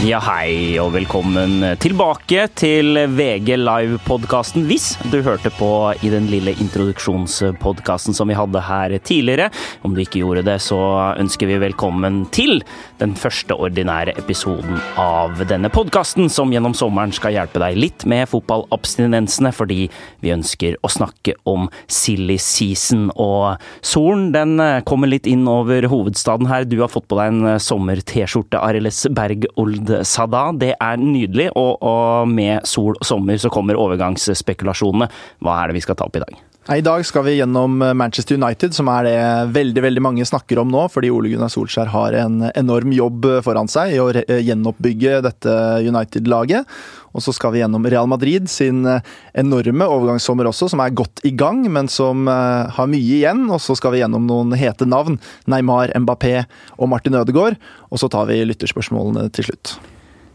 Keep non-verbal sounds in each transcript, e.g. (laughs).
Ja, hei og velkommen tilbake til VG Live-podkasten Hvis du hørte på i den lille introduksjonspodkasten som vi hadde her tidligere. Om du ikke gjorde det, så ønsker vi velkommen til den første ordinære episoden av denne podkasten, som gjennom sommeren skal hjelpe deg litt med fotballabstinensene, fordi vi ønsker å snakke om silly season. Og solen den kommer litt inn over hovedstaden her. Du har fått på deg en sommer-T-skjorte, Ariles Berg Old Sada. Det er nydelig, og, og med sol og sommer så kommer overgangsspekulasjonene. Hva er det vi skal ta opp i dag? I dag skal vi gjennom Manchester United, som er det veldig veldig mange snakker om nå, fordi Ole Gunnar Solskjær har en enorm jobb foran seg i å gjenoppbygge dette United-laget. Og så skal vi gjennom Real Madrid sin enorme overgangssommer også, som er godt i gang, men som har mye igjen. Og så skal vi gjennom noen hete navn. Neymar, Mbappé og Martin Ødegaard. Og så tar vi lytterspørsmålene til slutt.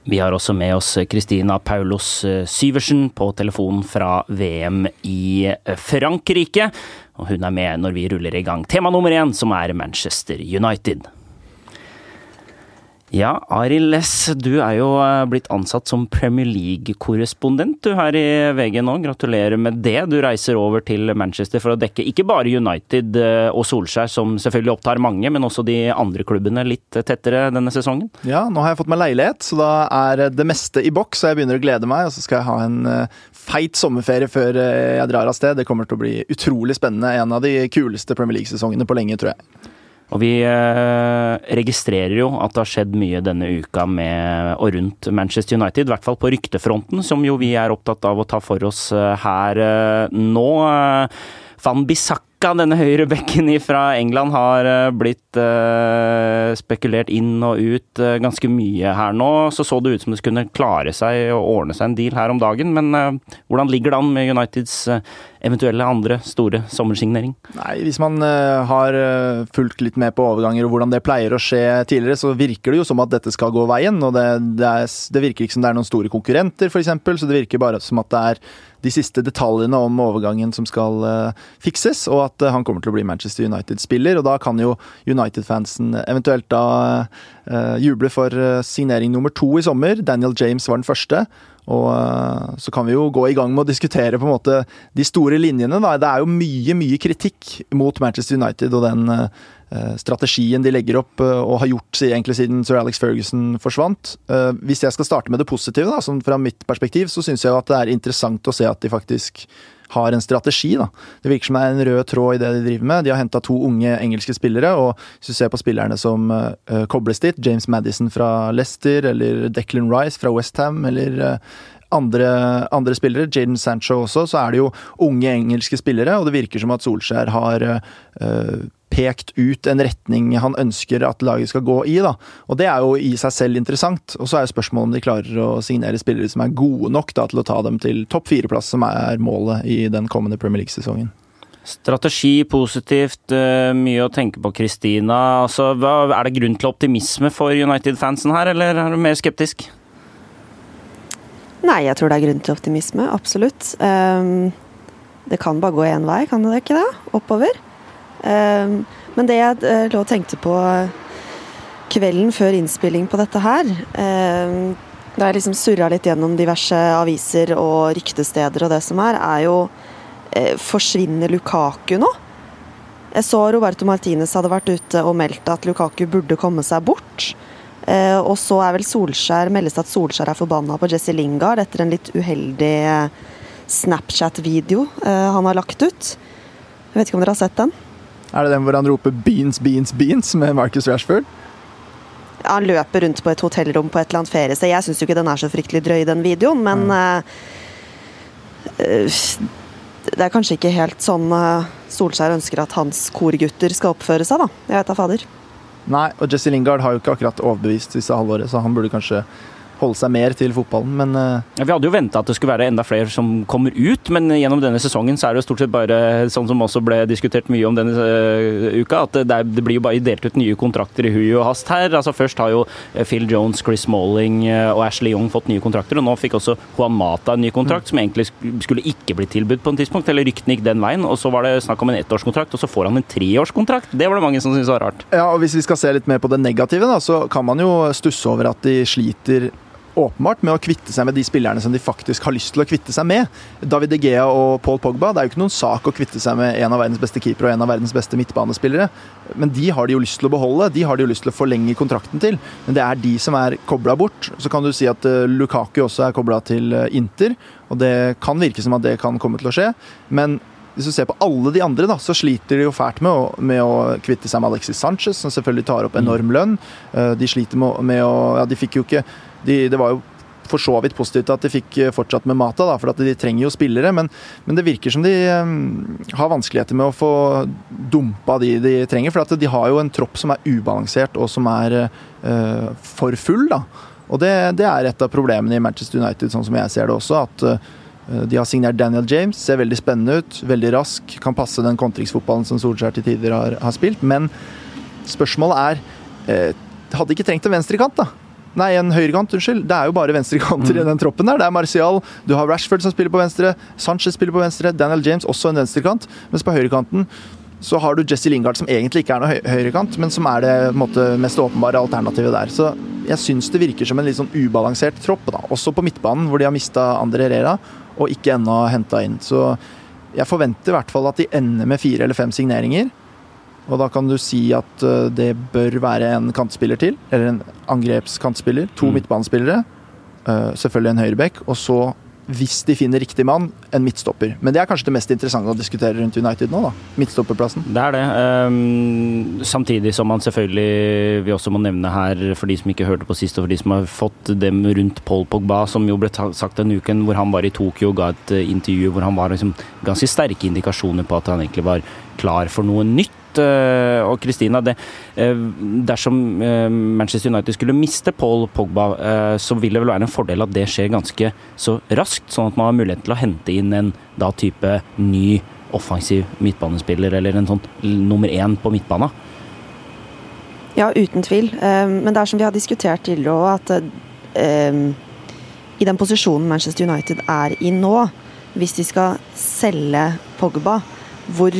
Vi har også med oss Kristina Paulos Syversen på telefonen fra VM i Frankrike. Og hun er med når vi ruller i gang tema nummer én, som er Manchester United. Ja, Arild Less, du er jo blitt ansatt som Premier League-korrespondent du her i VG nå. Gratulerer med det. Du reiser over til Manchester for å dekke ikke bare United og Solskjær, som selvfølgelig opptar mange, men også de andre klubbene litt tettere denne sesongen? Ja, nå har jeg fått meg leilighet, så da er det meste i boks, og jeg begynner å glede meg. Og så skal jeg ha en feit sommerferie før jeg drar av sted. Det kommer til å bli utrolig spennende. En av de kuleste Premier League-sesongene på lenge, tror jeg. Og vi registrerer jo at det har skjedd mye denne uka med og rundt Manchester United, i hvert fall på ryktefronten, som jo vi er opptatt av å ta for oss her nå. Van Bissaka, denne høyrebekken fra England, har blitt eh, spekulert inn og ut eh, ganske mye her nå. Så så det ut som det skulle klare seg og ordne seg en deal her om dagen. Men eh, hvordan ligger det an med Uniteds eventuelle andre store sommersignering? Nei, Hvis man har fulgt litt med på overganger og hvordan det pleier å skje tidligere, så virker det jo som at dette skal gå veien. og Det, det, er, det virker ikke som det er noen store konkurrenter, f.eks. Så det virker bare som at det er de siste detaljene om overgangen som skal fikses, og at uh, han kommer til å bli Manchester United-spiller. og Da kan jo United-fansen eventuelt da uh, juble for signering nummer to i sommer. Daniel James var den første. Og så kan vi jo gå i gang med å diskutere på en måte de store linjene. Da. Det er jo mye, mye kritikk mot Manchester United og den strategien de legger opp og har gjort egentlig siden sir Alex Ferguson forsvant. Hvis jeg skal starte med det positive, da, sånn fra mitt perspektiv, så syns jeg at det er interessant å se at de faktisk har en strategi. da. Det virker som det er en rød tråd i det de driver med. De har henta to unge engelske spillere, og hvis du ser på spillerne som uh, kobles dit, James Madison fra Leicester eller Declan Rice fra Westham eller uh, andre, andre, spillere, Jaden Sancho også, så er det jo unge engelske spillere, og det virker som at Solskjær har uh, pekt ut en retning han ønsker at laget skal gå i. da. Og Det er jo i seg selv interessant. Og Så er jo spørsmålet om de klarer å signere spillere som er gode nok da, til å ta dem til topp fire-plass, som er målet i den kommende Premier League-sesongen. Strategi positivt, mye å tenke på, Kristina. Altså, er det grunn til optimisme for United-fansen her, eller er du mer skeptisk? Nei, jeg tror det er grunn til optimisme. Absolutt. Um, det kan bare gå én vei, kan det ikke det? Oppover. Um, men det jeg uh, lå og tenkte på kvelden før innspilling på dette her um, Da jeg liksom surra litt gjennom diverse aviser og ryktesteder og det som er, er jo uh, Forsvinner Lukaku nå? Jeg så Roberto Martinez hadde vært ute og meldt at Lukaku burde komme seg bort. Uh, og så er vel Solskjær meldes at Solskjær er forbanna på Jesse Lingard etter en litt uheldig Snapchat-video han har lagt ut. Jeg vet ikke om dere har sett den? Er det den hvor han roper 'beans, beans, beans' med Marcus Rashford? Han løper rundt på et hotellrom på et eller annet feriested. Jeg syns jo ikke den er så fryktelig drøy, den videoen, men mm. uh, Det er kanskje ikke helt sånn Solskjær ønsker at hans korgutter skal oppføre seg, da. Jeg vet da fader. Nei, og Jesse Lingard har jo ikke akkurat overbevist disse halvåret, så han burde kanskje holde seg mer til fotballen, men uh... ja, Vi hadde jo venta at det skulle være enda flere som kommer ut, men gjennom denne sesongen så er det jo stort sett bare sånn som også ble diskutert mye om denne uh, uka, at det, er, det, blir jo bare delt ut nye kontrakter i hui og hast her. Altså Først har jo Phil Jones, Chris Malling og Ashley Young fått nye kontrakter, og nå fikk også Juan Mata en ny kontrakt, mm. som egentlig skulle ikke bli tilbudt på en tidspunkt, eller ryktene gikk den veien. Og så var det snakk om en ettårskontrakt, og så får han en treårskontrakt. Det var det mange som syntes var rart. Ja, og Hvis vi skal se litt mer på det negative, da, så kan man jo stusse over at de sliter åpenbart med å kvitte seg med de spillerne som de faktisk har lyst til å kvitte seg med. David De Gea og Paul Pogba, det er jo ikke noen sak å kvitte seg med en av verdens beste keepere og en av verdens beste midtbanespillere. Men de har de jo lyst til å beholde, de har de jo lyst til å forlenge kontrakten til. Men det er de som er kobla bort. Så kan du si at uh, Lukaku også er kobla til uh, Inter, og det kan virke som at det kan komme til å skje. Men hvis du ser på alle de andre, da, så sliter de jo fælt med å, med å kvitte seg med Alexis Sanchez, som selvfølgelig tar opp enorm lønn. Uh, de sliter med, med å Ja, de fikk jo ikke de, det var jo for så vidt positivt at de fikk eh, fortsatt med Mata, da, for at de trenger jo spillere. Men, men det virker som de um, har vanskeligheter med å få dumpa de de trenger. For at de har jo en tropp som er ubalansert og som er uh, for full. da. Og det, det, er et av problemene i Manchester United, sånn som jeg ser det også. at uh, de har signert Daniel James, ser veldig spennende ut, veldig rask. Kan passe den kontringsfotballen som Solskjær til tider har, har spilt. Men spørsmålet er uh, Hadde ikke trengt en venstrekant, da. Nei, en høyrekant, unnskyld. Det er jo bare venstrekanter mm. i den troppen der. Det er Martial, du har Rashford som spiller på venstre, Sanchez spiller på venstre, Daniel James også en venstrekant. Mens på høyrekanten så har du Jesse Lingard, som egentlig ikke er noe høyrekant, men som er det måte, mest åpenbare alternativet der. Så jeg syns det virker som en litt sånn ubalansert tropp, da. også på midtbanen, hvor de har mista Andre Herrera og ikke ennå henta inn. Så jeg forventer i hvert fall at de ender med fire eller fem signeringer. Og da kan du si at eh, det bør være en kantspiller til, eller en angrepskantspiller. To mm. midtbanespillere. Uh, selvfølgelig en høyrebekk. Og så, hvis de finner riktig mann, en midtstopper. Men det er kanskje det mest interessante å diskutere rundt United nå, da. Midtstopperplassen. Det er det. Um, samtidig som man selvfølgelig vi også må nevne her, for de som ikke hørte på sist, og for de som har fått dem rundt Paul Pogba, som jo ble sagt den uken hvor han var i Tokyo og ga et uh, intervju hvor han var liksom ganske sterke indikasjoner på at han egentlig var klar for noe nytt. Eh, og Kristina, eh, dersom eh, Manchester United skulle miste Paul Pogba, så vil det vel være en fordel at det skjer ganske så raskt, sånn at man har mulighet til å hente inn en da type ny offensiv midtbanespiller, eller en sånn nummer én på midtbana? Ja, uten tvil. Men det er som vi har diskutert tidligere òg, at i den posisjonen Manchester United er i nå, hvis de skal selge Pogba, hvor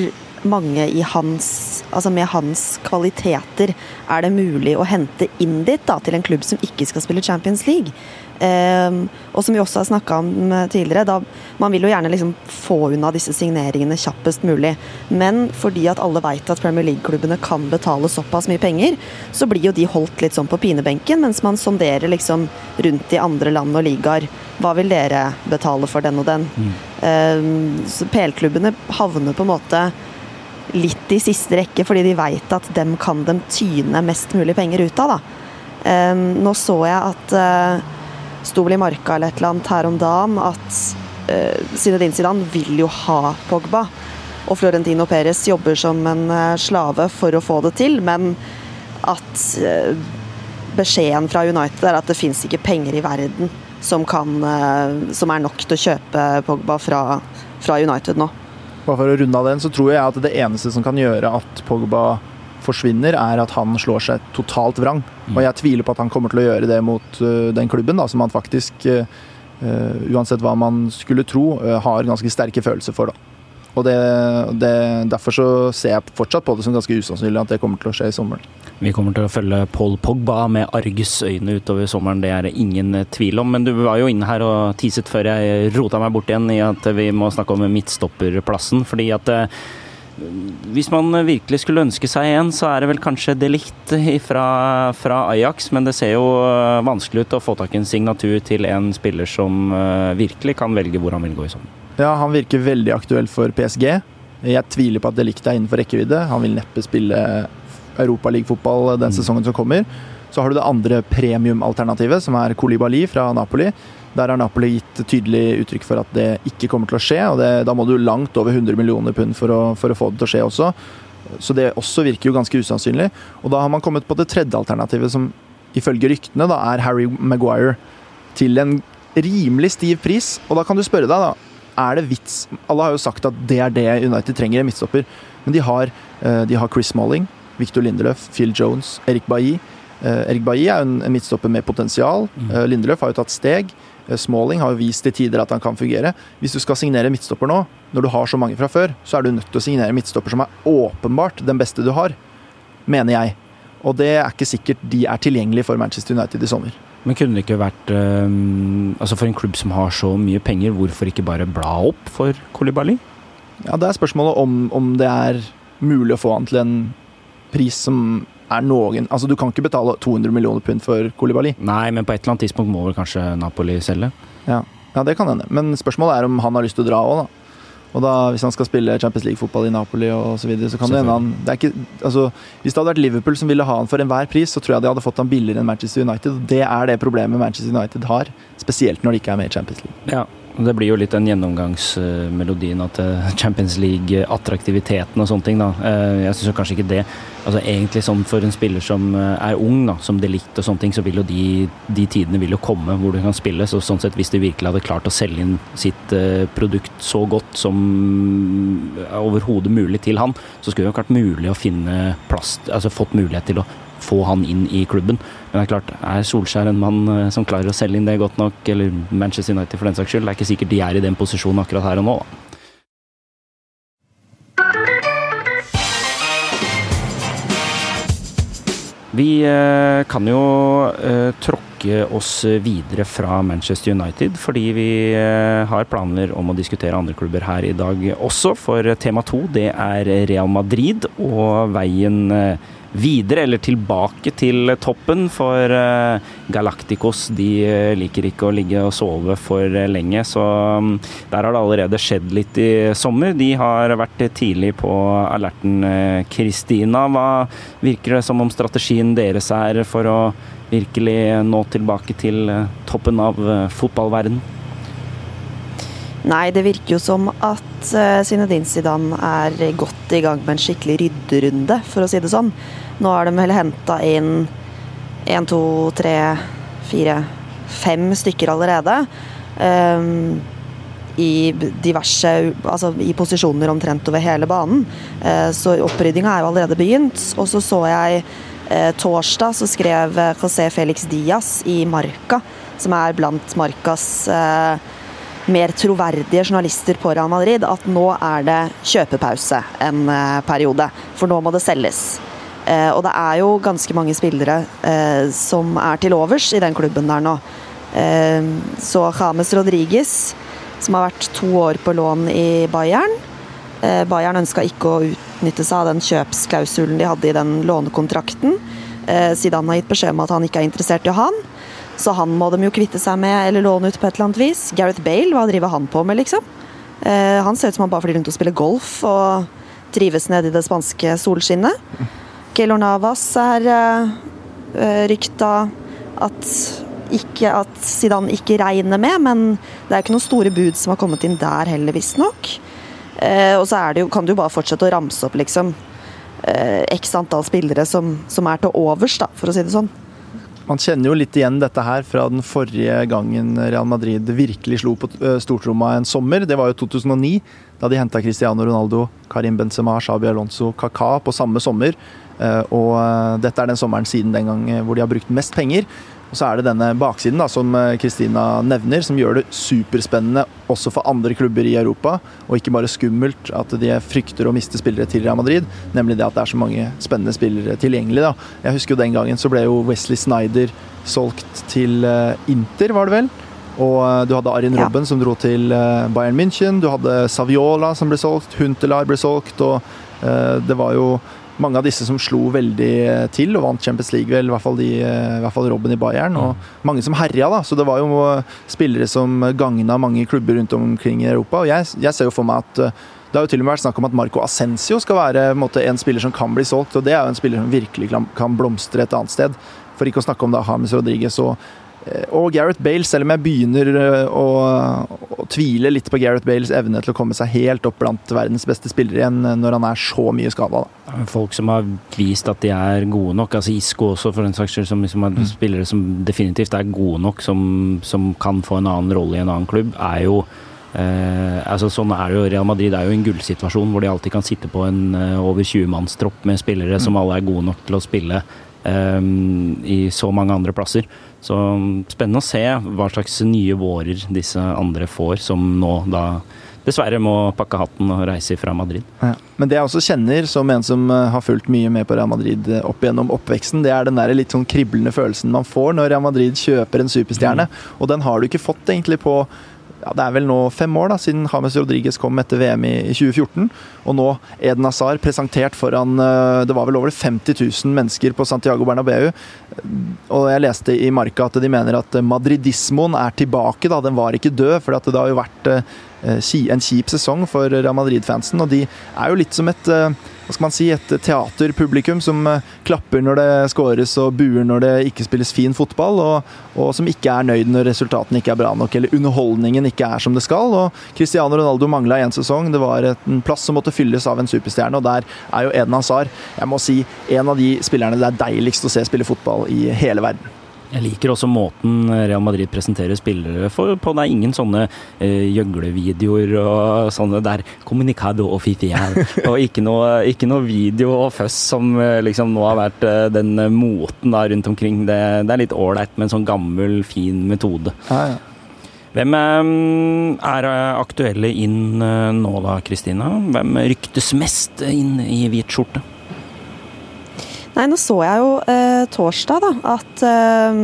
mange i hans, altså med hans kvaliteter er det mulig å hente inn dit da, til en klubb som ikke skal spille Champions League. Um, og som vi også har snakka om eh, tidligere, da, man vil jo gjerne liksom få unna disse signeringene kjappest mulig. Men fordi at alle veit at Premier League-klubbene kan betale såpass mye penger, så blir jo de holdt litt sånn på pinebenken, mens man sonderer liksom rundt i andre land og ligaer. Hva vil dere betale for den og den? Mm. Um, så PL-klubbene havner på en måte litt i siste rekke, fordi de veit at dem kan dem tyne mest mulig penger ut av. da. Um, nå så jeg at uh, sto vel i marka eller et eller annet her om dagen at uh, Zinedine Zidane vil jo ha Pogba. Og Florentino Perez jobber som en uh, slave for å få det til, men at beskjeden fra United er at det fins ikke penger i verden som, kan, som er nok til å kjøpe Pogba fra, fra United nå. Bare for å runde av den, så tror jeg at det eneste som kan gjøre at Pogba forsvinner, er at han slår seg totalt vrang. Og jeg tviler på at han kommer til å gjøre det mot uh, den klubben, da, som han faktisk, uh, uansett hva man skulle tro, uh, har ganske sterke følelser for. da. Og det, det, Derfor så ser jeg fortsatt på det som ganske usannsynlig at det kommer til å skje i sommeren. Vi kommer til å følge Paul Pogba med argusøyne utover sommeren, det er det ingen tvil om. Men du var jo inne her og teaset før jeg rota meg bort igjen i at vi må snakke om midtstopperplassen. fordi at eh, hvis man virkelig skulle ønske seg en, så er det vel kanskje Delict fra, fra, Ajax, men det ser jo eh, vanskelig ut å få tak i en signatur til en spiller som eh, virkelig kan velge hvor han vil gå i sommer. Ja, han virker veldig aktuell for PSG. Jeg tviler på at Delict er innenfor rekkevidde. Han vil neppe spille Europaliga-fotball den mm. sesongen som kommer. Så har du det andre premiumalternativet, som er Kolibali fra Napoli. Der har Napoli gitt tydelig uttrykk for at det ikke kommer til å skje. og det, Da må du langt over 100 millioner pund for å, for å, få det til å skje også. Så det også virker jo ganske usannsynlig. Og da har man kommet på det tredje alternativet, som ifølge ryktene da er Harry Maguire. til en rimelig stiv pris. Og da kan du spørre deg, da. Er det vits Alle har jo sagt at det er det United trenger, en midtstopper. Men de har, eh, de har Chris Smalling, Victor Lindelöf, Phil Jones, Erik Bailly. Eh, Erik Bailly er jo en, midtstopper med potensial. Lindeløf Lindelöf har jo tatt steg. Smalling har jo vist til tider at han kan fungere. Hvis du skal signere midtstopper nå, når du har så mange fra før, så er du nødt til å signere midtstopper som er åpenbart den beste du har, mener jeg. Og det er ikke sikkert de er tilgjengelige for Manchester United i sommer. Men kunne det ikke vært um, Altså For en klubb som har så mye penger, hvorfor ikke bare bla opp for Kolibali? Ja, Det er spørsmålet om, om det er mulig å få han til en pris som er noen Altså Du kan ikke betale 200 millioner pund for Kolibali. Nei, men på et eller annet tidspunkt må vel kanskje Napoli selge? Ja, ja det kan hende. Men spørsmålet er om han har lyst til å dra òg, da. Og da, Hvis han skal spille Champions League-fotball i Napoli og så videre, så kan det hende han det ikke, altså, Hvis det hadde vært Liverpool som ville ha han for enhver pris, så tror jeg de hadde fått han billigere enn Manchester United. og Det er det problemet Manchester United har, spesielt når de ikke er med i Champions League. Ja, det blir jo litt den gjennomgangsmelodien at eh, Champions League-attraktiviteten og sånne ting, da. Eh, jeg syns kanskje ikke det Altså egentlig sånn for en spiller som eh, er ung, da, som delikt og sånne ting, så vil jo de, de tidene vil jo komme hvor du kan spille. Så sånn sett, hvis de virkelig hadde klart å selge inn sitt produkt så godt som overhodet mulig til han, så skulle det jo vært mulig å finne plass Altså fått mulighet til å få han inn i klubben. Men det er klart, er Solskjær en mann eh, som klarer å selge inn det godt nok, eller Manchester United for den saks skyld? Det er ikke sikkert de er i den posisjonen akkurat her og nå. Vi eh, kan jo eh, tråkke oss videre fra Manchester United, fordi vi har planer om å diskutere andre klubber her i dag også. For tema to, det er Real Madrid og veien videre, eller tilbake til toppen. For eh, Galacticos de eh, liker ikke å ligge og sove for eh, lenge, så mm, der har det allerede skjedd litt i sommer. De har vært tidlig på alerten. Kristina, hva virker det som om strategien deres er for å virkelig nå tilbake til toppen av fotballverden? Nei, det virker jo som at Zinedine Zidane er godt i gang med en skikkelig rydderunde, for å si det sånn. Nå har de vel henta inn én, to, tre, fire, fem stykker allerede. Um, i diverse Altså i posisjoner omtrent over hele banen. Uh, så oppryddinga er jo allerede begynt. Og så så jeg uh, torsdag så skrev José Felix Diaz i Marca, som er blant Marcas mer troverdige journalister på Real Madrid, at nå er det kjøpepause en periode. For nå må det selges. Eh, og det er jo ganske mange spillere eh, som er til overs i den klubben der nå. Eh, så James Rodriguez, som har vært to år på lån i Bayern Bayern ønska ikke å utnytte seg av den kjøpsklausulen de hadde i den lånekontrakten. Zidane har gitt beskjed om at han ikke er interessert i å ha han. Så han må de jo kvitte seg med eller låne ut på et eller annet vis. Gareth Bale, hva driver han på med, liksom? Han ser ut som han bare flyr rundt og spiller golf og trives nede i det spanske solskinnet. Keylor Navas er eh, rykta at ikke at Zidane ikke regner med, men det er ikke noen store bud som har kommet inn der heller, visstnok. Eh, og så det kan du jo bare fortsette å ramse opp, liksom. Eh, X antall spillere som, som, er til overs, da, for å si det sånn. Man kjenner jo litt igjen dette her fra den forrige gangen Real Madrid virkelig slo på stortromma en sommer. Det var jo 2009, da de henta Cristiano Ronaldo, Karim Benzema, Shabi Alonso, Kaka på samme sommer. Eh, og eh, dette er den sommeren siden den gang eh, hvor de har brukt mest penger. Og så er det denne baksiden da, som Kristina nevner, som gjør det superspennende også for andre klubber i Europa. Og ikke bare skummelt at de frykter å miste spillere til Real Madrid, nemlig det at det er så mange spennende spillere tilgjengelig. Da. Jeg husker jo den gangen så ble jo Wesley Snyder solgt til Inter, var det vel? Og du hadde Arin ja. Robben som dro til Bayern München. Du hadde Saviola som ble solgt. Huntelar ble solgt. Og det var jo mange av disse som slo veldig eh, til og vant Champions League, vel, i hvert fall, de, eh, i hvert fall Robben i Bayern. Og mm. mange som herja, da. Så det var jo eh, spillere som gagna mange klubber rundt omkring i Europa. Og jeg, jeg ser jo for meg at det har jo til og med vært snakk om at Marco Ascencio skal være en, måte, en spiller som kan bli solgt. og Det er jo en spiller som virkelig kan blomstre et annet sted. For ikke å snakke om da James Rodriguez og og Gareth Bale, selv om jeg begynner eh, å, å, tvile litt på Gareth Bales evne til å komme seg helt opp blant verdens beste spillere igjen eh, når han er så mye skada. Folk som har vist at de er gode nok, altså Isco også for den saks skyld, som som er mm. spillere som definitivt er gode nok, som, som, kan få en annen rolle i en annen klubb, er jo eh, altså Sånn er det jo. Real Madrid er jo en gullsituasjon hvor de alltid kan sitte på en eh, over 20-mannstropp med spillere mm. som alle er gode nok til å spille eh, i så mange andre plasser. Så spennende å se hva slags nye vårer disse andre får, som nå da dessverre må pakke hatten og reise fra Madrid. Ja. Men det jeg også kjenner, som en som eh, har fulgt mye med på Real Madrid eh, opp gjennom oppveksten, det er den der litt sånn kriblende følelsen man får når Real Madrid kjøper en superstjerne. Mm. Og den har du ikke fått egentlig på ja, det er vel nå fem år da, siden James Rodriguez kom etter VM i, 2014. Og nå Eden Hazar presentert foran eh, Det var vel over 50 000 mennesker på Santiago Bernabeu. Og jeg leste i Marca at de mener at madridismoen er tilbake. da, Den var ikke død, for det har jo vært en kjip sesong for Real Madrid-fansen. Og de er jo litt som et hva skal man si, et teaterpublikum som eh, klapper når det skåres og buer når det ikke spilles fin fotball, og, og, som ikke er nøyd når resultatene ikke er bra nok eller underholdningen ikke er som det skal. og Cristiano Ronaldo mangla en sesong. Det var en plass som måtte fylles av en superstjerne, og der er jo Eden Hazar jeg må si, en av de spillerne det er deiligst å se spille fotball i hele verden. Jeg liker også måten Real Madrid presenterer spillere for, på. Det er ingen sånne eh, gjøglevideoer og sånne der communicado official. (laughs) og ikke noe, ikke noe, video og føss som eh, liksom nå har vært eh, den moten da rundt omkring. Det, det er litt ålreit med en sånn gammel, fin metode. Ja, ja. Hvem eh, er aktuelle inn eh, nå da, Kristina? Hvem ryktes mest inn i hvit skjorte? Nei, nå så jeg jo eh, torsdag da, at eh,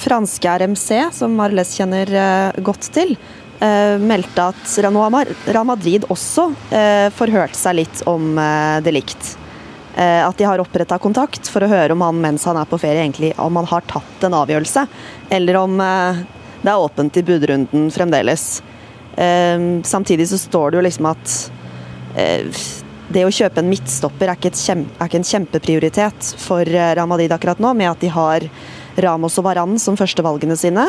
franske RMC, som Marles kjenner eh, godt til, eh, meldte at Real Madrid også eh, forhørte seg litt om eh, delikt. Eh, at de har oppretta kontakt for å høre om han mens han er på ferie, egentlig om han har tatt en avgjørelse, eller om det er åpent i budrunden fremdeles. samtidig så står det jo liksom at det å kjøpe en midtstopper er ikke, kjempe, er ikke, en kjempeprioritet for eh, Real Madrid akkurat nå, med at de har Ramos og Varan som førstevalgene sine.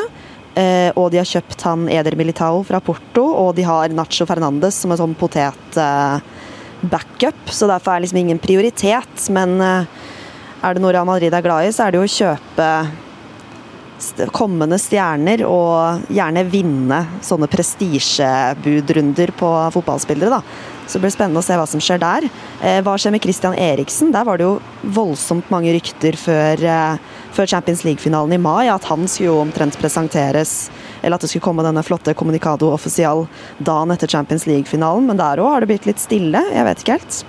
Eh, og de har kjøpt han Eder Militao fra Porto, og de har Nacho Fernandes som en sånn potet-backup. Så derfor er det liksom ingen prioritet. Men eh, er det noe Real Madrid er glad i, så er det jo å kjøpe kommende stjerner og gjerne vinne sånne prestisjebudrunder på fotballspillere. da. Så det blir spennende å se hva som skjer der. Eh, hva skjer med Christian Eriksen? Der var det jo voldsomt mange rykter før, eh, før Champions League-finalen i mai at han skulle jo omtrent presenteres eller at det skulle komme denne flotte Communicado offisial dagen etter Champions League-finalen. Men der òg har det blitt litt stille. Jeg vet ikke helt.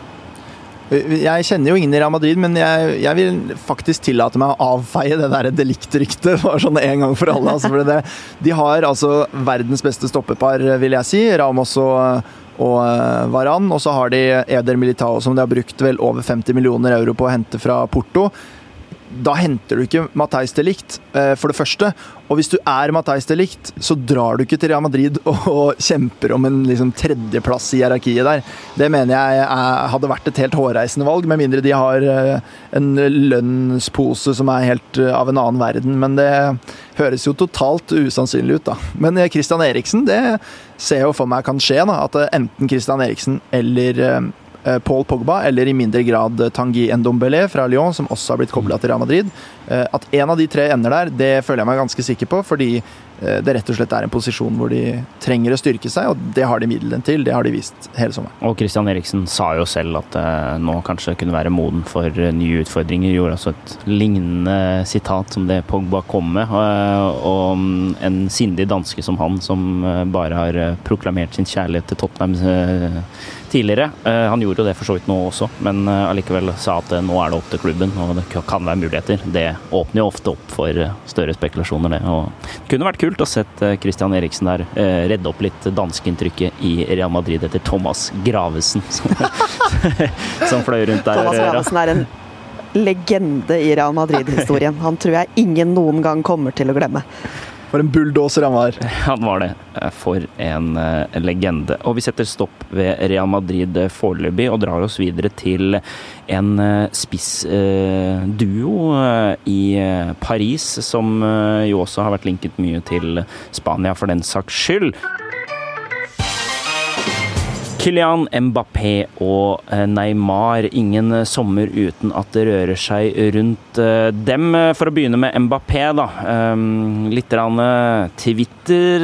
Jeg kjenner jo ingen i Real Madrid, men jeg, jeg, vil faktisk tillate meg å avfeie det der deliktryktet for sånn en gang for alle. Altså for det, de har altså verdens beste stoppepar, vil jeg si. Ramos og og eh, Varan. Og så har de Eder Militao, som de har brukt vel over 50 millioner euro på å hente fra Porto da henter du ikke Matheis Delict, eh, for det første. Og hvis du er Matheis Delict, så drar du ikke til Real Madrid (laughs) og, kjemper om en liksom, tredjeplass i hierarkiet der. Det mener jeg hadde vært et helt hårreisende valg, med mindre de har eh, en lønnspose som er helt eh, av en annen verden. Men det høres jo totalt usannsynlig ut, da. Men Christian Eriksen, det ser jeg jo for meg kan skje. da, At enten Christian Eriksen eller Paul Pogba, eller i mindre grad Tanguy Ndombele fra Lyon, som også har blitt kobla til Real Madrid. Eh, at en av de tre ender der, det føler jeg meg ganske sikker på, fordi eh, det rett og slett er en posisjon hvor de trenger å styrke seg, og det har de midlene til. Det har de vist hele sommeren. Og Christian Eriksen sa jo selv at det nå kanskje kunne være moden for nye utfordringer. Gjorde altså et lignende sitat som det Pogba kom med. Og en sindig danske som han, som bare har proklamert sin kjærlighet til Tottenham tidligere. Eh, han gjorde jo det for så vidt nå også, men eh, allikevel sa at eh, nå er det opp til klubben og det kan være muligheter. Det åpner jo ofte opp for større spekulasjoner, det. Og det kunne vært kult å sette Christian Eriksen der redde opp litt danskeinntrykket i Real Madrid etter Thomas Gravesen, som, (laughs) som fløy rundt der. Thomas Gravesen er en legende i Real Madrid-historien. Han tror jeg ingen noen gang kommer til å glemme. For en bulldoser han var. (laughs) Han var det. For en uh, legende. Og vi setter stopp ved Real Madrid foreløpig og drar oss videre til en spissduo i Paris, som jo også har vært linket mye til Spania for den saks skyld. Kylian Mbappé og eh, Neymar. Ingen eh, sommer uten at det rører seg rundt eh, dem. For å begynne med Mbappé, da. Ehm, litt Twitter-moro.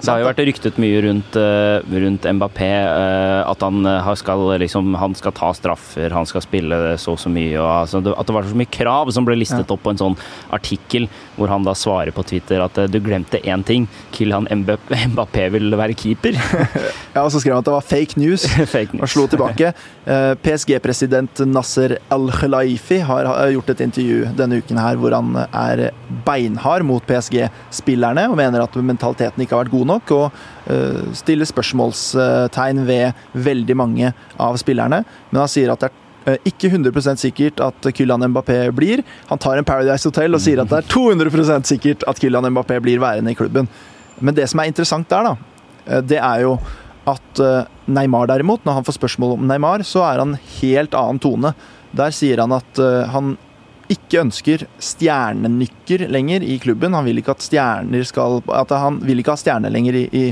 Det har jo vært ryktet mye rundt, rundt Mbappé. At han skal, liksom, han skal ta straffer, han skal spille så og så mye. Og, altså, at det var så mye krav som ble listet opp på en sånn artikkel, hvor han da svarer på Twitter at du glemte én ting. Kylian Mbappé vil være keeper. (laughs) ja, og så skrev han at det var fake news, (laughs) fake news. og slo tilbake. Eh, PSG-president Nasser Al-Khelaifi har gjort et intervju denne uken her hvor han er beinhard mot PSG-spillerne og mener at mentaliteten ikke har vært god nok. og eh, stiller spørsmålstegn ved veldig mange av spillerne. Men han sier at det er eh, ikke 100% sikkert at Kylian Mbappé blir. Han tar en Paradise Hotel og sier at det er (laughs) 200% sikkert at Kylian Mbappé blir værende i klubben. Men det som er interessant der, da, det er jo at eh, Neymar derimot, når han får spørsmål om Neymar, så er han helt annen tone. Der sier han at eh, han ikke ønsker stjernenykker lenger i klubben. Han vil ikke at stjerner skal at Han vil ikke ha stjerner lenger i, i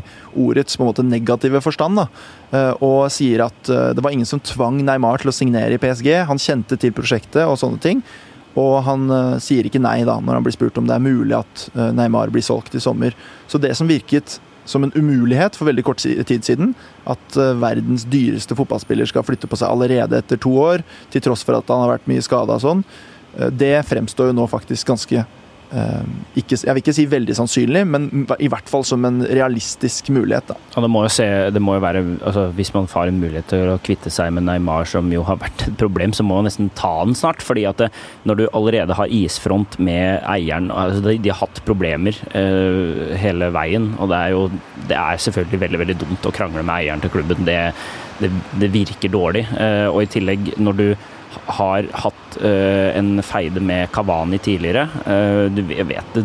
ordets på en måte negative forstand. Da. Og sier at det var ingen som tvang Neymar til å signere i PSG. Han kjente til prosjektet og sånne ting. Og han sier ikke nei da, når han blir spurt om det er mulig at Neymar blir solgt i sommer. Så det som virket som en umulighet for veldig kort tid siden at uh, verdens dyreste fotballspiller skal flytte på seg allerede etter to år, til tross for at han har vært mye skada og sånn. Uh, det fremstår jo nå faktisk ganske ikke, jeg vil ikke si veldig sannsynlig, men i hvert fall som en realistisk mulighet. Ja, det må se, det må jo være, altså, Hvis man får en mulighet til å kvitte seg med Neymar, som jo har vært et problem, så må man nesten ta den snart. fordi at det, når du allerede har isfront med eieren altså, de, de, har hatt problemer uh, hele veien. Og det er jo det er selvfølgelig veldig veldig dumt å krangle med eieren til klubben. Det, det virker dårlig. Uh, og i tillegg, når du har hatt uh, en feide med Kavani tidligere. Uh, du vet det,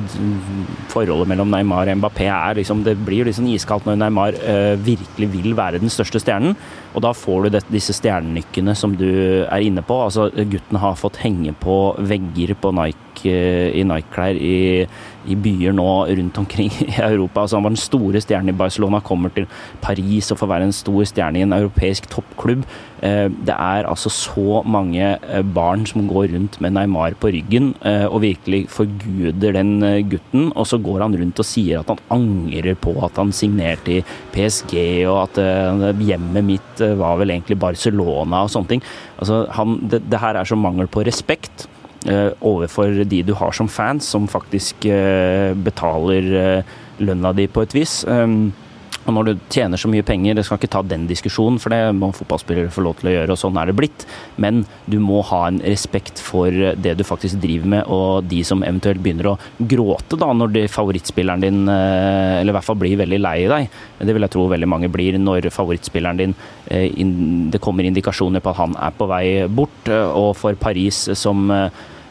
Forholdet mellom Neymar og Mbappé er liksom, det blir liksom iskaldt når Neymar uh, virkelig vil være den største stjernen. Og da får du det, disse stjernenykkene som du er inne på. Altså, gutten har fått henge på vegger på Nike, i Nike-klær i, i, byer nå rundt omkring (laughs) i Europa. Altså, han var den store stjernen i Barcelona, kommer til Paris og får være en stor stjerne i en europeisk toppklubb. Eh, det er altså så mange eh, barn som går rundt med Neymar på ryggen eh, og virkelig forguder den gutten, og så går han rundt og sier at han angrer på at han signerte i PSG, og at hjemmet mitt var vel egentlig Barcelona og sånne ting. Altså, han, det, det her er så mangel på respekt overfor de du har som fans, som faktisk betaler lønna di på et vis. Um, og når du tjener så mye penger, det skal ikke ta den diskusjonen, for det må fotballspillere få lov til å gjøre, og sånn er det blitt. Men du må ha en respekt for det du faktisk driver med, og de som eventuelt begynner å gråte da, når favorittspilleren din, eh, eller i hvert fall blir veldig lei deg. Det vil jeg tro veldig mange blir når favorittspilleren din eh, Det kommer indikasjoner på at han er på vei bort, eh, og for Paris som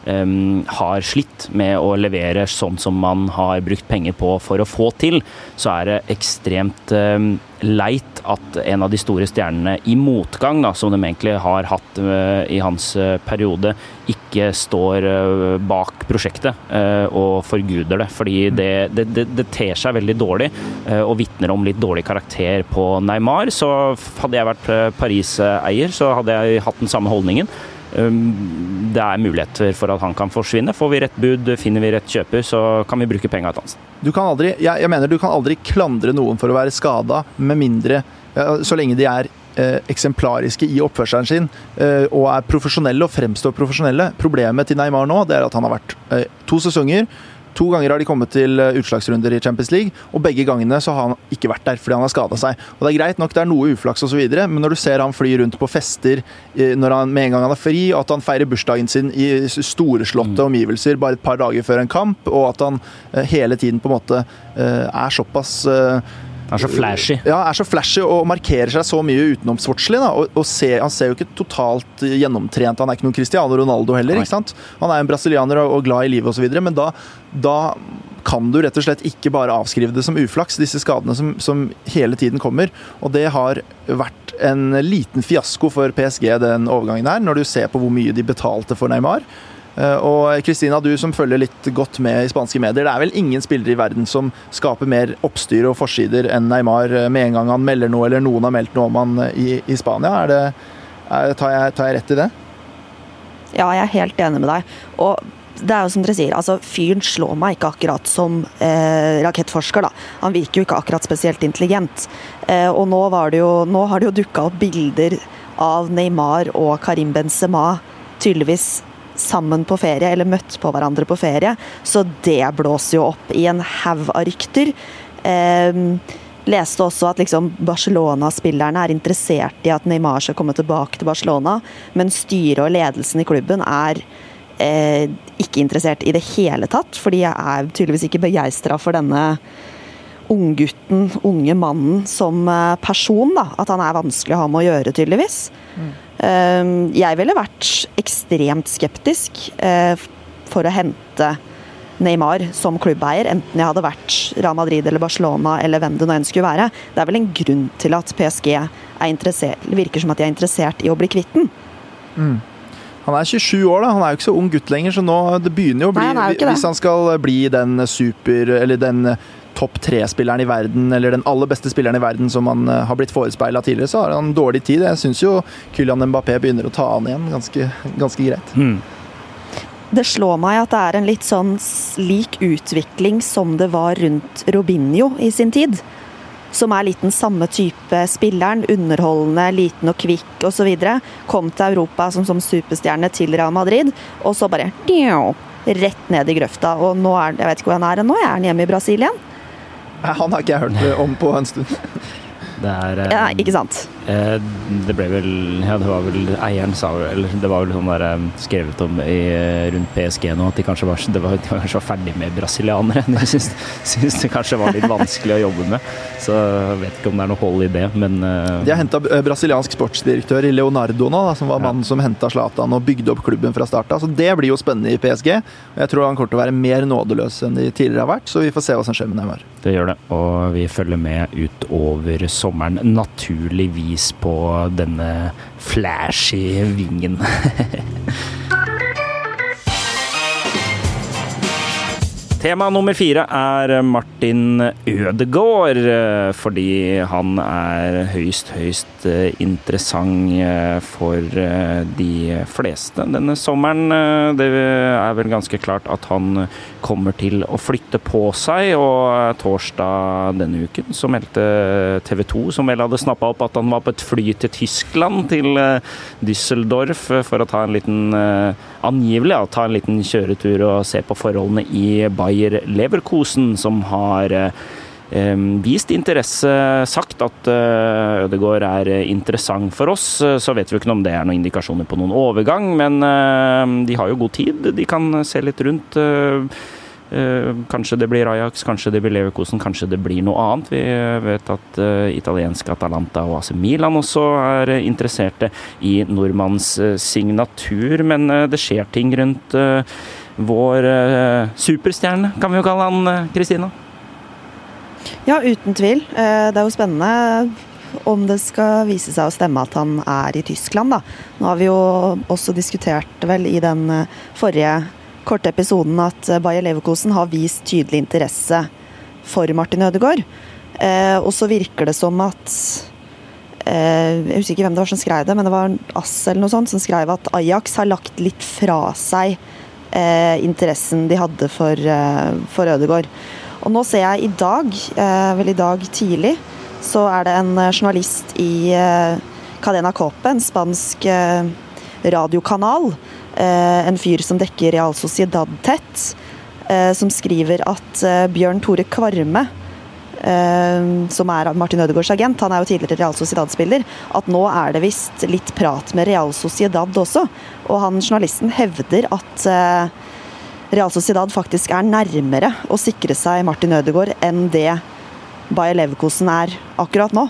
um, har slitt med å levere sånn som man har brukt penger på for å få til, så er det ekstremt um, leit at en av de store stjernene i motgang, da, som de egentlig har hatt uh, i hans uh, periode, ikke står uh, bak prosjektet og forguder det. Fordi det, det, det, det ter seg veldig dårlig og vitner om litt dårlig karakter på Neymar. Så hadde jeg vært Paris-eier, så hadde jeg hatt den samme holdningen. Um, det er muligheter for at han kan forsvinne. Får vi rett bud, finner vi rett kjøper, så kan vi bruke penga et annet sted. Jeg, jeg, mener du kan aldri klandre noen for å være skada, med mindre Så lenge de er eh, eksemplariske i oppførselen sin eh, og er profesjonelle og fremstår profesjonelle. Problemet til Neymar nå det er at han har vært eh, to sesonger To ganger har de kommet til eh, utslagsrunder i Champions League, og begge gangene så har han ikke vært der fordi han har skada seg. Og Det er greit nok, det er noe uflaks osv., men når du ser han fly rundt på fester eh, når han med en gang han er fri, og at han feirer bursdagen sin i storeslåtte mm. omgivelser bare et par dager før en kamp, og at han eh, hele tiden på en måte er såpass Er så flashy. Ja, er så flashy og markerer seg så mye utenomsportslig. og, og ser, Han ser jo ikke totalt gjennomtrent Han er ikke noen Cristiano Ronaldo heller. Ikke sant? Han er en brasilianer og, og glad i livet osv., men da, da kan du rett og slett ikke bare avskrive det som uflaks, disse skadene som, som hele tiden kommer. Og det har vært en liten fiasko for PSG, den overgangen her, når du ser på hvor mye de betalte for Neymar. Eh, Og Kristina, du som følger litt godt med i spanske medier. Det er vel ingen spillere i verden som skaper mer oppstyr og forsider enn Neymar eh, med en gang han melder noe, eller noen har meldt noe om han eh, i, i Spania. Er det, er, tar, jeg, tar jeg rett i det? Ja, jeg er helt enig med deg. Og det er jo som dere sier, altså fyren slår meg ikke akkurat som eh, rakettforsker, da. Han virker jo ikke akkurat spesielt intelligent. Eh, og nå, jo, nå har det jo dukka opp bilder av Neymar og Karim Benzema tydeligvis sammen på ferie, eller møtt på hverandre på ferie. Så det blåser jo opp i en haug av rykter. Eh, leste også at liksom Barcelona-spillerne er interessert i at Neymar skal komme tilbake til Barcelona, men styret og ledelsen i klubben er eh, ikke interessert i det hele tatt. For de er tydeligvis ikke begeistra for denne unggutten, unge mannen, som eh, person. da, At han er vanskelig å ha med å gjøre, tydeligvis. Mm. jeg ville vært ekstremt skeptisk eh, for å hente Neymar som klubbeier, enten jeg hadde vært Real Madrid eller Barcelona eller hvem det nå enn skulle være. Det er vel en grunn til at PSG er virker som at de er interessert i å bli kvitt den. Han er 27 år, da. Han er jo ikke så ung gutt lenger, så nå det begynner jo å bli Nei, han. Hvis han skal bli den super Eller den topp tre-spilleren i verden, eller den aller beste spilleren i verden som han eh, har blitt forespeila tidligere, så har han dårlig tid. Jeg syns jo Kylian Mbappé begynner å ta han igjen ganske, ganske greit. Mm. Det slår meg at det er en litt sånn lik utvikling som det var rundt Robinho i sin tid. Som er litt den samme type spilleren. Underholdende, liten og kvikk osv. Kom til Europa som, som superstjerne til Real Madrid, og så bare rett ned i grøfta. Og nå er jeg vet ikke hvor han er nå, er han hjemme i Brasil igjen? Han har ikke jeg hørt om på en stund. (laughs) Det er eh, Ja, ikke sant? Eh, Det ble vel Ja, det var vel eieren sa vel Eller det var vel sånn der eh, skrevet om i, eh, rundt PSG nå at de kanskje var, det var, de var kanskje var ferdig med brasilianere. (laughs) De syntes, syns, det kanskje var litt vanskelig å jobbe med. Så jeg vet ikke om det er noe hold i det, men eh, De har henta brasiliansk sportsdirektør i Leonardo nå, da, som var Ja. mannen som henta Zlatan og bygde opp klubben fra start av. Så det blir jo spennende i PSG. Og jeg tror han kommer til å være mer nådeløs enn de tidligere har vært, så vi får se hva som skjer med Neymar. det gjør det. Og vi følger med utover sommeren, naturligvis på denne flashy vingen. (laughs) Tema nummer fire er Martin Ødegaard, fordi han er høyst, høyst interessant eh, for eh, de fleste denne sommeren. Eh, Det er vel ganske klart at han kommer til å flytte på seg, og eh, torsdag denne uken så meldte TV 2, som vel hadde snappa opp at han var på et fly til Tyskland, til eh, Düsseldorf, eh, for å ta en liten Angivelig ja, ta en liten kjøretur og se på forholdene i Bayer Leverkosen, som har vist interesse, sagt at eh, Ødegaard er eh, interessant for oss. Eh, Så vet vi ikke om det er noen indikasjoner på noen overgang, men de har jo god tid. De kan se litt rundt. Kanskje det blir Ajax, kanskje det blir Leverkosen, kanskje det blir noe annet. Vi vet at italienske Atalanta og AC Milan også er interesserte i nordmanns signatur, men det skjer ting rundt vår superstjerne, kan vi jo kalle han, Kristina. Ja, uten tvil. Eh, Det er jo spennende om det skal vise seg å stemme at han er i Tyskland, da. Nå har vi jo også diskutert vel i den eh, forrige korte episoden at eh, Bayer Leverkosen har vist tydelig interesse for Martin Ødegaard. Eh, og så virker det som at eh, Jeg husker ikke hvem det var som skrev det, men det var Ass eller noe sånt som skrev at Ajax har lagt litt fra seg eh, interessen de hadde for, eh, for Ødegaard. Og nå ser jeg i dag, eh, vel i dag tidlig, så er det en eh, journalist i eh, Cadena Cope, en spansk radiokanal, en fyr som dekker Real Sociedad tett, som skriver at Bjørn Tore Kvarme som er Martin Ødegaards agent, han er jo tidligere Real Sociedad-spiller, at nå er det visst litt prat med Real Sociedad også. Og han journalisten hevder at Real Sociedad faktisk er nærmere å sikre seg Martin Ødegaard enn det Bayer Leverkosen er akkurat nå.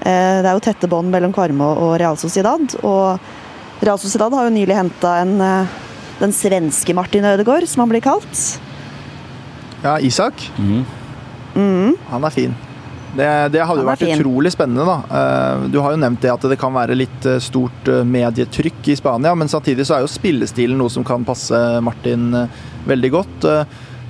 Eh, det er jo tette bånd mellom Kvarme og Real Sociedad. Og Real Sociedad har jo nylig henta eh, den svenske Martin Ødegaard, som han blir kalt. Ja, Isak. Mm. Han er fin. Det, det hadde jo vært fin. utrolig spennende, da. Eh, Du har jo nevnt det at det kan være litt eh, stort eh, medietrykk i Spania, men samtidig så er jo spillestilen noe som kan passe Martin veldig godt.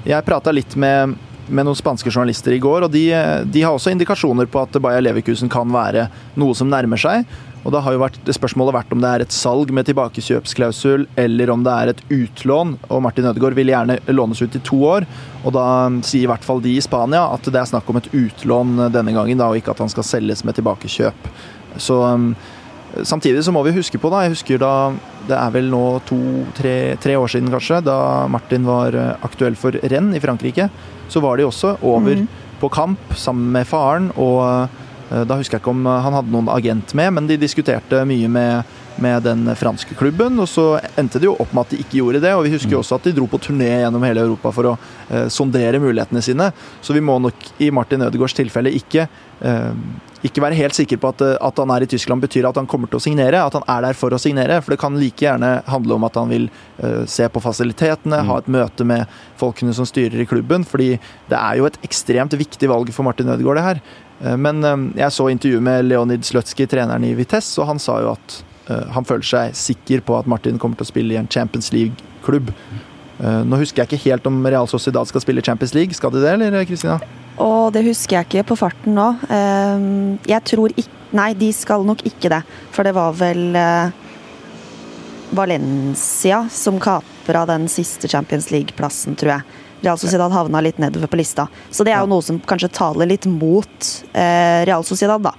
Jeg prata litt med, med noen spanske journalister i går, og de, de har også indikasjoner på at Bayer Leverkusen kan være noe som nærmer seg. Og da har jo vært, Spørsmålet vært om det er et salg med tilbakekjøpsklausul, eller om det er et utlån. Og Martin Ødegaard vil gjerne lånes ut i to år. Og da sier i hvert fall de i Spania at det er snakk om et utlån denne gangen, da, og ikke at han skal selges med tilbakekjøp. Så um, Samtidig så må vi huske på, da, jeg husker da det er vel nå to-tre tre år siden kanskje, da Martin var eh, aktuell for renn i Frankrike, så var de også over mm. på kamp sammen med faren. og da husker jeg ikke om han hadde noen agent med, men de diskuterte mye med, med den franske klubben. Og så endte det jo opp med at de ikke gjorde det. Og vi husker jo også at de dro på turné gjennom hele Europa for å eh, sondere mulighetene sine. Så vi må nok i Martin Ødegaards tilfelle ikke eh, ikke være helt sikker på at, eh, at han er i Tyskland betyr at han kommer til å signere. At han er der for å signere. For det kan like gjerne handle om at han vil uh, se på fasilitetene, ha et møte med folkene som styrer i klubben. Fordi det er jo et ekstremt viktig valg for Martin Ødegaard, det her. Uh, Men uh, jeg så intervjuet med Leonid Slutsky, treneren i Vitesse, og han sa jo at han føler seg sikker på at Martin kommer til å spille i en Champions League-klubb. Nå husker jeg ikke helt om Real Sociedad skal spille Champions League. Skal de det, eller Kristina? Og det husker jeg ikke på farten nå. Ehm, Jeg tror ikke Nei, de skal nok ikke det. For det var vel eh, Valencia som kapra den siste Champions League-plassen, tror jeg. Real Sociedad havna litt nedover på lista. Så det er jo noe som kanskje taler litt mot eh, Real Sociedad, da.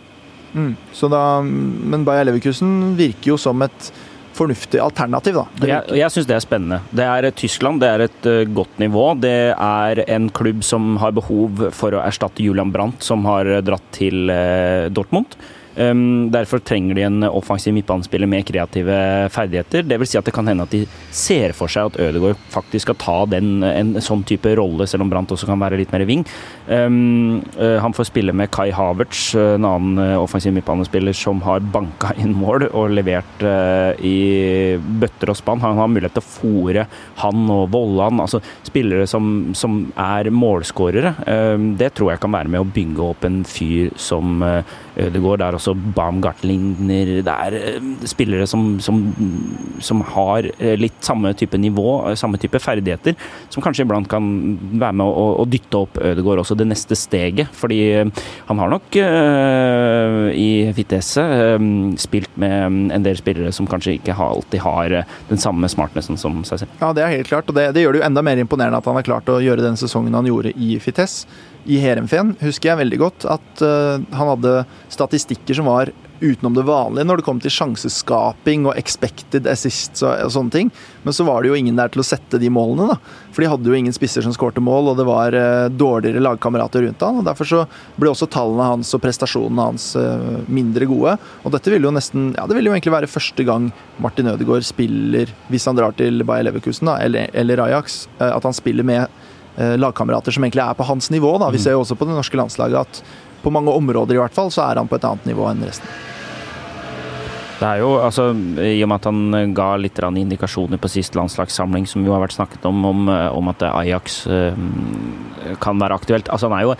Mm. Så da, men Bayer Leverkusen virker jo som et fornuftig alternativ, da. Jeg, jeg syns det er spennende. Det er Tyskland, det er et uh, godt nivå. Det er en klubb som har behov for å erstatte Julian Brandt, som har eh, dratt til uh, Dortmund. Um, derfor trenger de en offensiv midtbanespiller med kreative ferdigheter. Det vil si at det kan hende at de ser for seg at Ødegaard faktisk skal ta den, en sånn type rolle, selv om Brandt også kan være litt mer wing. Eh, han får spille med Kai Havertz, eh, en annen eh, offensiv midtbanespiller som har banka inn mål og levert i bøtter og spann. Han har mulighet til å fòre han og Vollan, altså spillere som, som er målskårere. Det tror jeg kan være med å bygge opp en fyr som Ødegaard. Det er også Baumgartlinger. Det er spillere som, som, som har litt samme type nivå, samme type ferdigheter, som kanskje iblant kan være med å, å dytte opp Ødegaard også det neste steget. Fordi eh, han har nok uh, i Vitesse uh, spilt med en del spillere som kanskje ikke alltid har den samme smartnessen som seg selv. Ja, det er helt klart, og det, det gjør det jo enda mer imponerende at han har klart å gjøre den sesongen han gjorde i Fites. I Heerenveen husker jeg veldig godt at uh, han hadde statistikker som var utenom det vanlige når det kom til sjanseskaping og expected assists og, og sånne ting. Men så var det jo ingen der til å sette de målene, da. For de hadde jo ingen spisser som skårte mål, og det var eh, dårligere lagkamerater rundt han. og Derfor så ble også tallene hans og prestasjonene hans eh, mindre gode. Og dette ville jo nesten Ja, det ville jo egentlig være første gang Martin Ødegaard spiller, hvis han drar til Bayer Leverkusen da, eller, eller Ajax, eh, at han spiller med lagkamerater som egentlig er på hans nivå. Da. Vi ser jo også på det norske landslaget at på mange områder i hvert fall, så er han på et annet nivå enn resten. Det er jo, altså, I og med at han ga litt indikasjoner på sist landslagssamling, som jo har vært snakket om, om, eh, om at Ajax eh, kan være aktuelt. altså Han er jo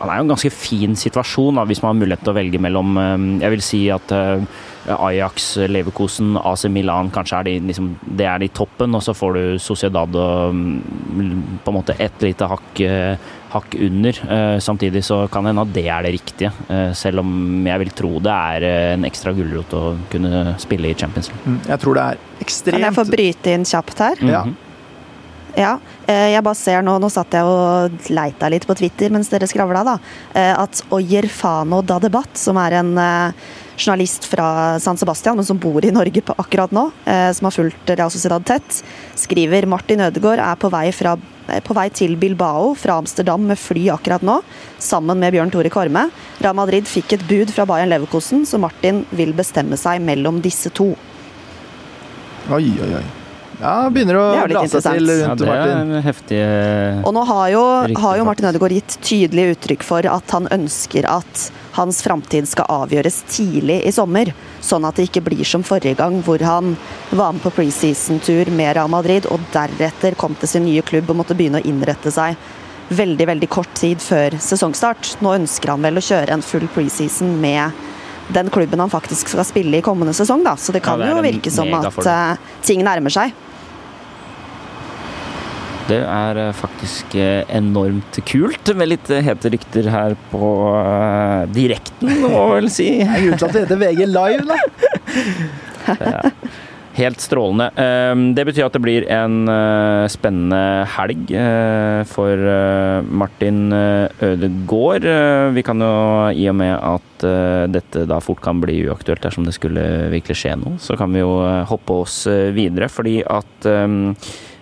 han er jo en ganske fin situasjon da, hvis man har mulighet til å velge mellom eh, Jeg vil si at eh, Ajax, Leverkosen, AC Milan kanskje er de, liksom, det er de toppen, og så får du Sociedad og mm, på en måte et lite hakk, eh, hakk under. Eh, Samtidig så kan det hende at det er det riktige, eh, selv om jeg vil tro det er eh, en ekstra gulrot å kunne spille i Champions League. Mm, Jeg tror det er Kan jeg ekstremt få bryte inn kjapt her? Mm -hmm. Ja, eh, jeg bare ser nå, nå satt jeg og leita litt på Twitter mens dere skravla, da, At Oyer Fano da Debatt, som er en eh, journalist fra San Sebastian, men som bor i Norge akkurat nå, eh, som har fulgt Real Sociedad tett, skriver Martin Ødegaard er på vei, fra, eh, på vei til Bilbao fra Amsterdam med fly akkurat nå, sammen med Bjørn Tore Korme. Real Madrid fikk et bud fra Bayern Leverkosen, så Martin vil bestemme seg mellom disse to. Oi, oi, oi. Ja, begynner å seg til rundt Ja, Martin. heftige Og nå har jo, har jo Martin. Ødegaard gitt tydelig uttrykk for at han ønsker at hans framtid skal avgjøres tidlig i sommer. Sånn at det ikke blir som forrige gang, hvor han var med på preseason-tur med Real Madrid, og deretter kom til sin nye klubb og måtte begynne å innrette seg veldig veldig kort tid før sesongstart. Nå ønsker han vel å kjøre en full preseason med den klubben han faktisk skal spille i kommende sesong, da. Så det kan Ja, det jo virke som at eh, ting nærmer seg. Det er eh, faktisk eh, enormt kult med litt hete rykter her på uh, direkten, må man vel si. Det er grunnen til at det heter VG Live, da. (laughs) Helt strålende. Eh, Det betyr at det blir en eh, spennende helg eh, for eh, Martin Ødegaard. Vi kan jo, i og med at dette da fort kan bli uaktuelt dersom det skulle virkelig skje noe, så kan vi jo hoppe oss videre, fordi at eh,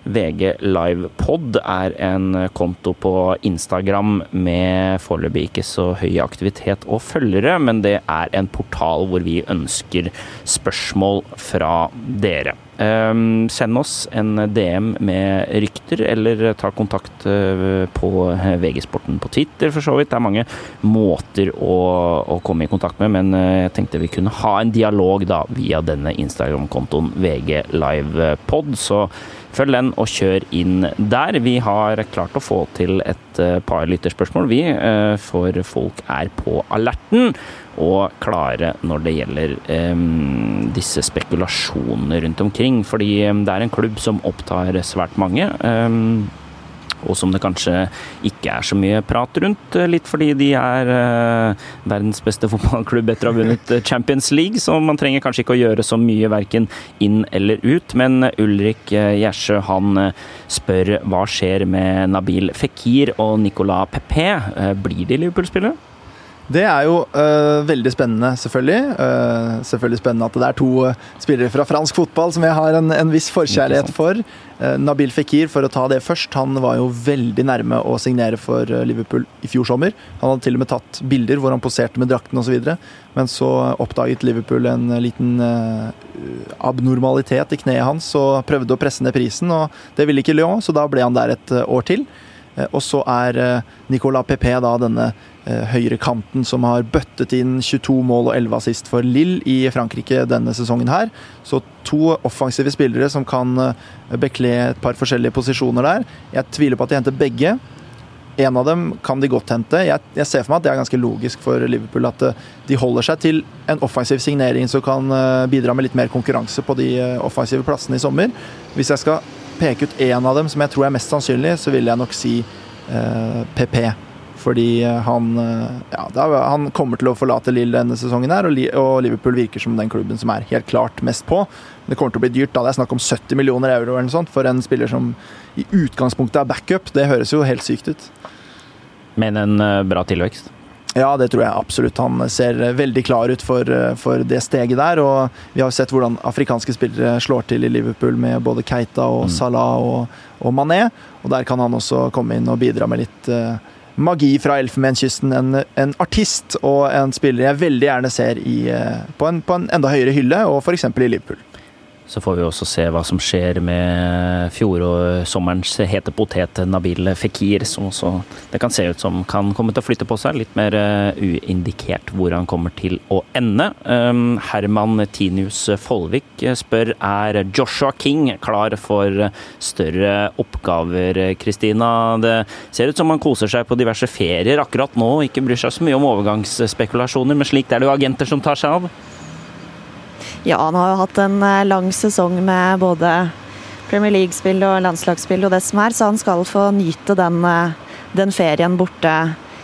VG Live Pod er en konto på Instagram med foreløpig ikke så høy aktivitet og følgere, men det er en portal hvor vi ønsker spørsmål fra dere. Um, send oss en DM med rykter, eller ta kontakt uh, på VG-sporten på Twitter, for så vidt. Det er mange måter å, å komme i kontakt med, men uh, jeg tenkte vi kunne ha en dialog da via denne Instagram-kontoen VG Live Pod. Så Følg den og kjør inn der. Vi har klart å få til et eh, par lytterspørsmål, vi. eh, For folk er på alerten og klare når det gjelder disse spekulasjonene rundt omkring. Fordi det er en klubb som opptar svært mange. Og som det kanskje ikke er så mye prat rundt, eh, litt fordi de er eh, verdens beste (laughs) fotballklubb etter å ha vunnet eh, Champions League, så man trenger kanskje ikke å gjøre så mye verken inn eller ut. Men Ulrik Gjersø han spør hva skjer med Nabil Fikir og Nicolas Pepe. Eh, blir de Liverpool-spillere? Det er jo øh, veldig spennende, selvfølgelig. Uh, selvfølgelig spennende at det er to øh, spillere fra fransk fotball som jeg har en, en viss forkjærlighet for. Uh, Nabil Fikir, for å ta det først, han var jo veldig nærme å signere for Liverpool i fjor sommer. Han hadde til og med tatt bilder hvor han poserte med drakten osv. Men så oppdaget Liverpool en liten uh, abnormalitet i kneet hans og prøvde å presse ned prisen, og det ville ikke Lyon, så da ble han der et år til. Eh, Og så er eh, Nicolas Pepe da denne eh, høyre kanten som har bøttet inn 22 mål og 11 assist for Lille i Frankrike denne sesongen her. Så to offensive spillere som kan eh, bekle et par forskjellige posisjoner der. Jeg tviler på at de henter begge. En av dem kan de godt hente. Jeg, jeg ser for meg at det er ganske logisk for Liverpool at eh, de holder seg til en offensiv signering som kan bidra med litt mer konkurranse på de offensive plassene i sommer. Hvis jeg skal peke ut én av dem som jeg tror er mest sannsynlig, så vil jeg nok si eh, PP. Fordi eh, han, eh, ja, han kommer til å forlate Lill denne sesongen, her, og, Liverpool virker som den klubben som er helt klart mest på. Det kommer til å bli dyrt. da Det er snakk om 70 millioner euro eller noe sånt for en spiller som i utgangspunktet er backup. Det høres jo helt sykt ut. Men en eh, bra tilvekst. Ja, det tror jeg absolutt. Han ser veldig klar ut for, for det steget der. Og vi har sett hvordan afrikanske spillere slår til i Liverpool med både Keita og Mm. Salah og, og Mané. Og der kan han også komme inn og bidra med litt magi fra Elfenbenskysten. En, en artist og en spiller jeg veldig gjerne ser i, eh, på, en, på en enda høyere hylle, og f.eks. i Liverpool. Så får vi også se hva som skjer med fjorårssommerens hete potet Nabil Fikir, som også det kan se ut som kan komme til å flytte på seg. Litt mer eh, uindikert hvor han kommer til å ende. Um, Herman Tinius Follvik spør er Joshua King klar for større oppgaver, Kristina. Det ser ut som han koser seg på diverse ferier akkurat nå, ikke bryr seg så mye om overgangsspekulasjoner, men slikt er det jo agenter som tar seg av. Ja, han har jo hatt en eh, lang sesong med både Premier League-spill og landslagsspill og det som er, så han skal få nyte den, eh, den ferien borte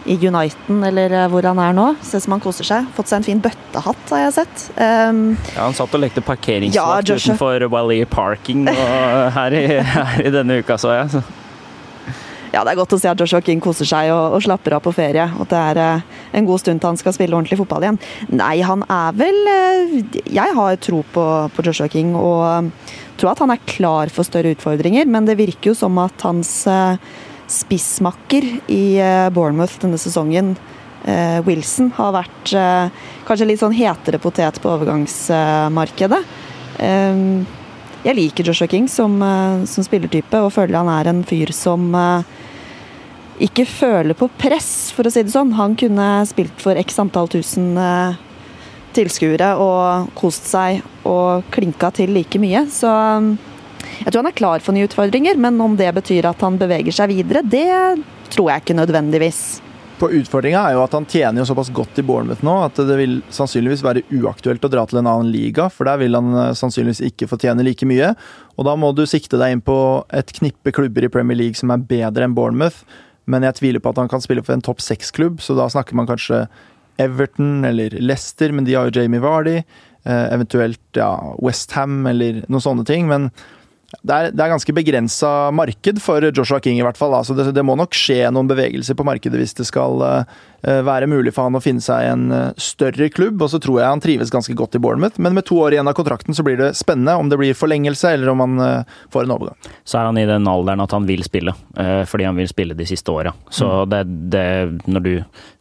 i Uniten, eller eh, hvor han er nå. Ser som han koser seg. Fått seg en fin bøttehatt, har jeg sett. Um, Ja, Han satt og lekte parkeringsvakt ja, utenfor Wally Parking og her, i, (laughs) her i denne uka, så jeg. Så. Ja, det er godt å se at Joshua King koser seg og, og slapper av på ferie. Og at det er eh, en god stund til han skal spille ordentlig fotball igjen. Nei, han er vel eh, Jeg har tro på, på Joshua King og eh, tror at han er klar for større utfordringer, men det virker jo som at hans eh, spissmakker i eh, Bournemouth denne sesongen, Wilson, har vært kanskje litt sånn hetere potet på overgangsmarkedet. Eh, jeg liker Joshua King som, eh, som spillertype, og føler han er en fyr som eh, ikke føler på press, for å si det sånn. Han kunne spilt for x antall tusen eh, tilskuere og kost seg og klinka til like mye. Så jeg tror han er klar for nye utfordringer, men om det betyr at han beveger seg videre, det tror jeg ikke nødvendigvis. På Utfordringa er jo at han tjener jo såpass godt i Bournemouth nå at det vil sannsynligvis være uaktuelt å dra til en annen liga, for der vil han eh, sannsynligvis ikke få tjene like mye. Og da må du sikte deg inn på et knippe klubber i Premier League som er bedre enn Bournemouth, men jeg tviler på at han kan spille for en topp seks-klubb, så da snakker man kanskje Everton eller Leicester, men de har jo Jamie Vardy. Eh, eventuelt ja, Westham eller noen sånne ting. Men det er, det er ganske begrensa marked for Joshua King, i hvert fall. Altså det, det, må nok skje noen bevegelser på markedet hvis det skal uh, være mulig for han å finne seg en uh, større klubb. Og så tror jeg han trives ganske godt i Bournemouth, men med to år igjen av kontrakten så blir det spennende om det blir forlengelse eller om han uh, får en overgang. Så er han i den alderen at han vil spille, fordi han vil spille de siste åra. Så mm. det, det, når du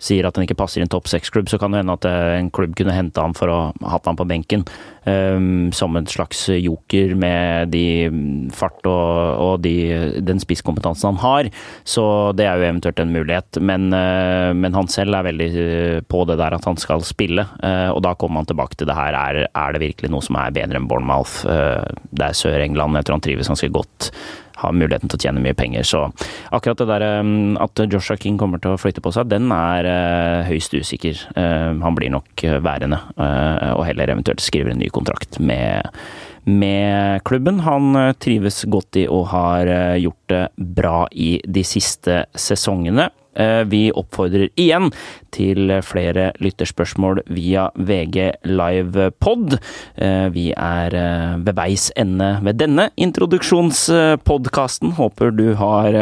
sier at han ikke passer i en topp seks-klubb, så kan det hende at en klubb kunne hente ham for å ha hatt ham på benken. Um, som en slags joker med de fart og, og de, den spisskompetansen han har. Så det er jo eventuelt en mulighet. Men, uh, men, han selv er veldig uh, på det der at han skal spille, uh, og da kommer han tilbake til det her. Er, er det virkelig noe som er bedre enn Bournemouth? det er Sør-England, jeg tror han trives ganske godt har muligheten til å tjene mye penger. Så akkurat det der at Joshua King kommer til å flytte på seg, den er høyst usikker. Han blir nok værende, og heller eventuelt skriver en ny kontrakt med, med klubben. Han trives godt i og har gjort det bra i de siste sesongene. Eh, vi oppfordrer igjen til flere lytterspørsmål via VG Live Pod. Eh, vi er eh, ved veis ende ved denne introduksjonspodkasten. Håper du har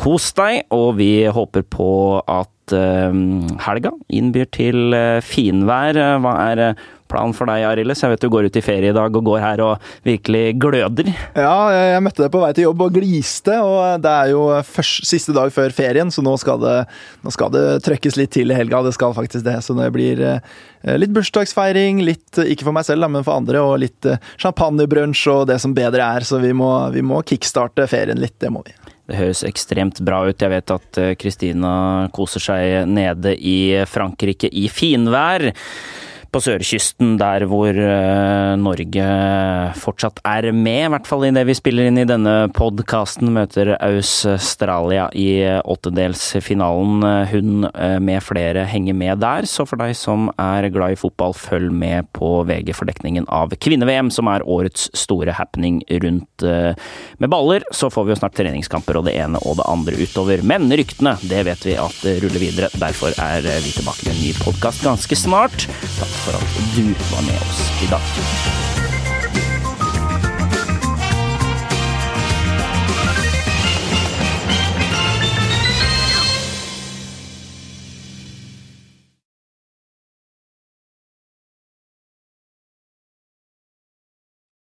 kost deg, og vi håper på at helga innbyr til finvær. Hva er planen for deg, Arildes? Jeg vet du går ut i ferie i dag og går her og virkelig gløder. Ja, jeg møtte deg på vei til jobb og gliste, og det er jo først, siste dag før ferien, så nå skal, det, nå skal det trøkkes litt til i helga. Det skal faktisk det. Så det blir eh, litt bursdagsfeiring, litt ikke for meg selv, men for andre, og litt eh, champagnebrunsj og det som bedre er. Så vi må, vi må kickstarte ferien litt, det må vi. Det høres ekstremt bra ut. Jeg vet at Kristina eh, koser seg nede i Frankrike i finvær på sørkysten, der hvor eh, Norge fortsatt er med, i hvert fall i det vi spiller inn i denne podkasten, møter Australia i åttedelsfinalen. Hun eh, med flere henger med der, så for deg som er glad i fotball, følg med på VG-fordekningen av kvinne-VM, som er årets store happening rundt eh, med baller. Så får vi jo snart treningskamper og det ene og det andre utover. Men ryktene, det vet vi at ruller videre. Derfor er vi tilbake med en ny podkast ganske snart. Takk for at du var med oss i dag.